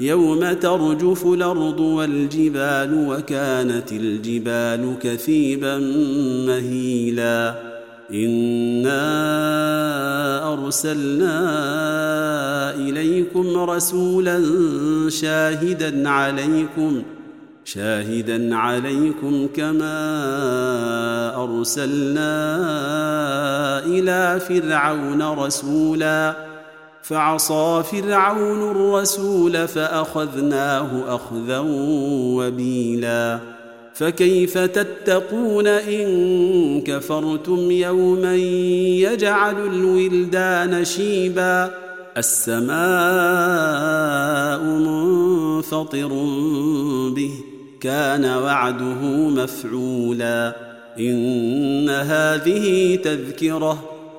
يوم ترجف الأرض والجبال وكانت الجبال كثيبا مهيلا. إنا أرسلنا إليكم رسولا شاهدا عليكم شاهدا عليكم كما أرسلنا إلى فرعون رسولا. فعصى فرعون الرسول فأخذناه أخذا وبيلا. فكيف تتقون إن كفرتم يوما يجعل الولدان شيبا؟ السماء منفطر به كان وعده مفعولا. إن هذه تذكرة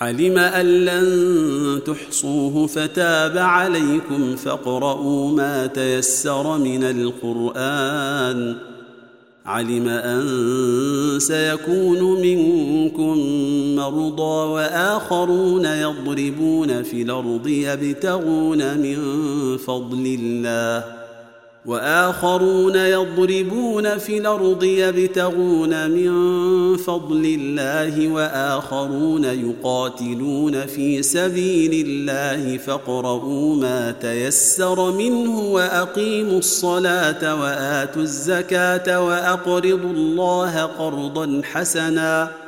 علم أن لن تحصوه فتاب عليكم فاقرؤوا ما تيسر من القرآن. علم أن سيكون منكم مرضى وآخرون يضربون في الأرض يبتغون من فضل الله. وآخرون يضربون في الأرض يبتغون من فضل الله وآخرون يقاتلون في سبيل الله فاقرؤوا ما تيسر منه وأقيموا الصلاة وآتوا الزكاة وأقرضوا الله قرضا حسنا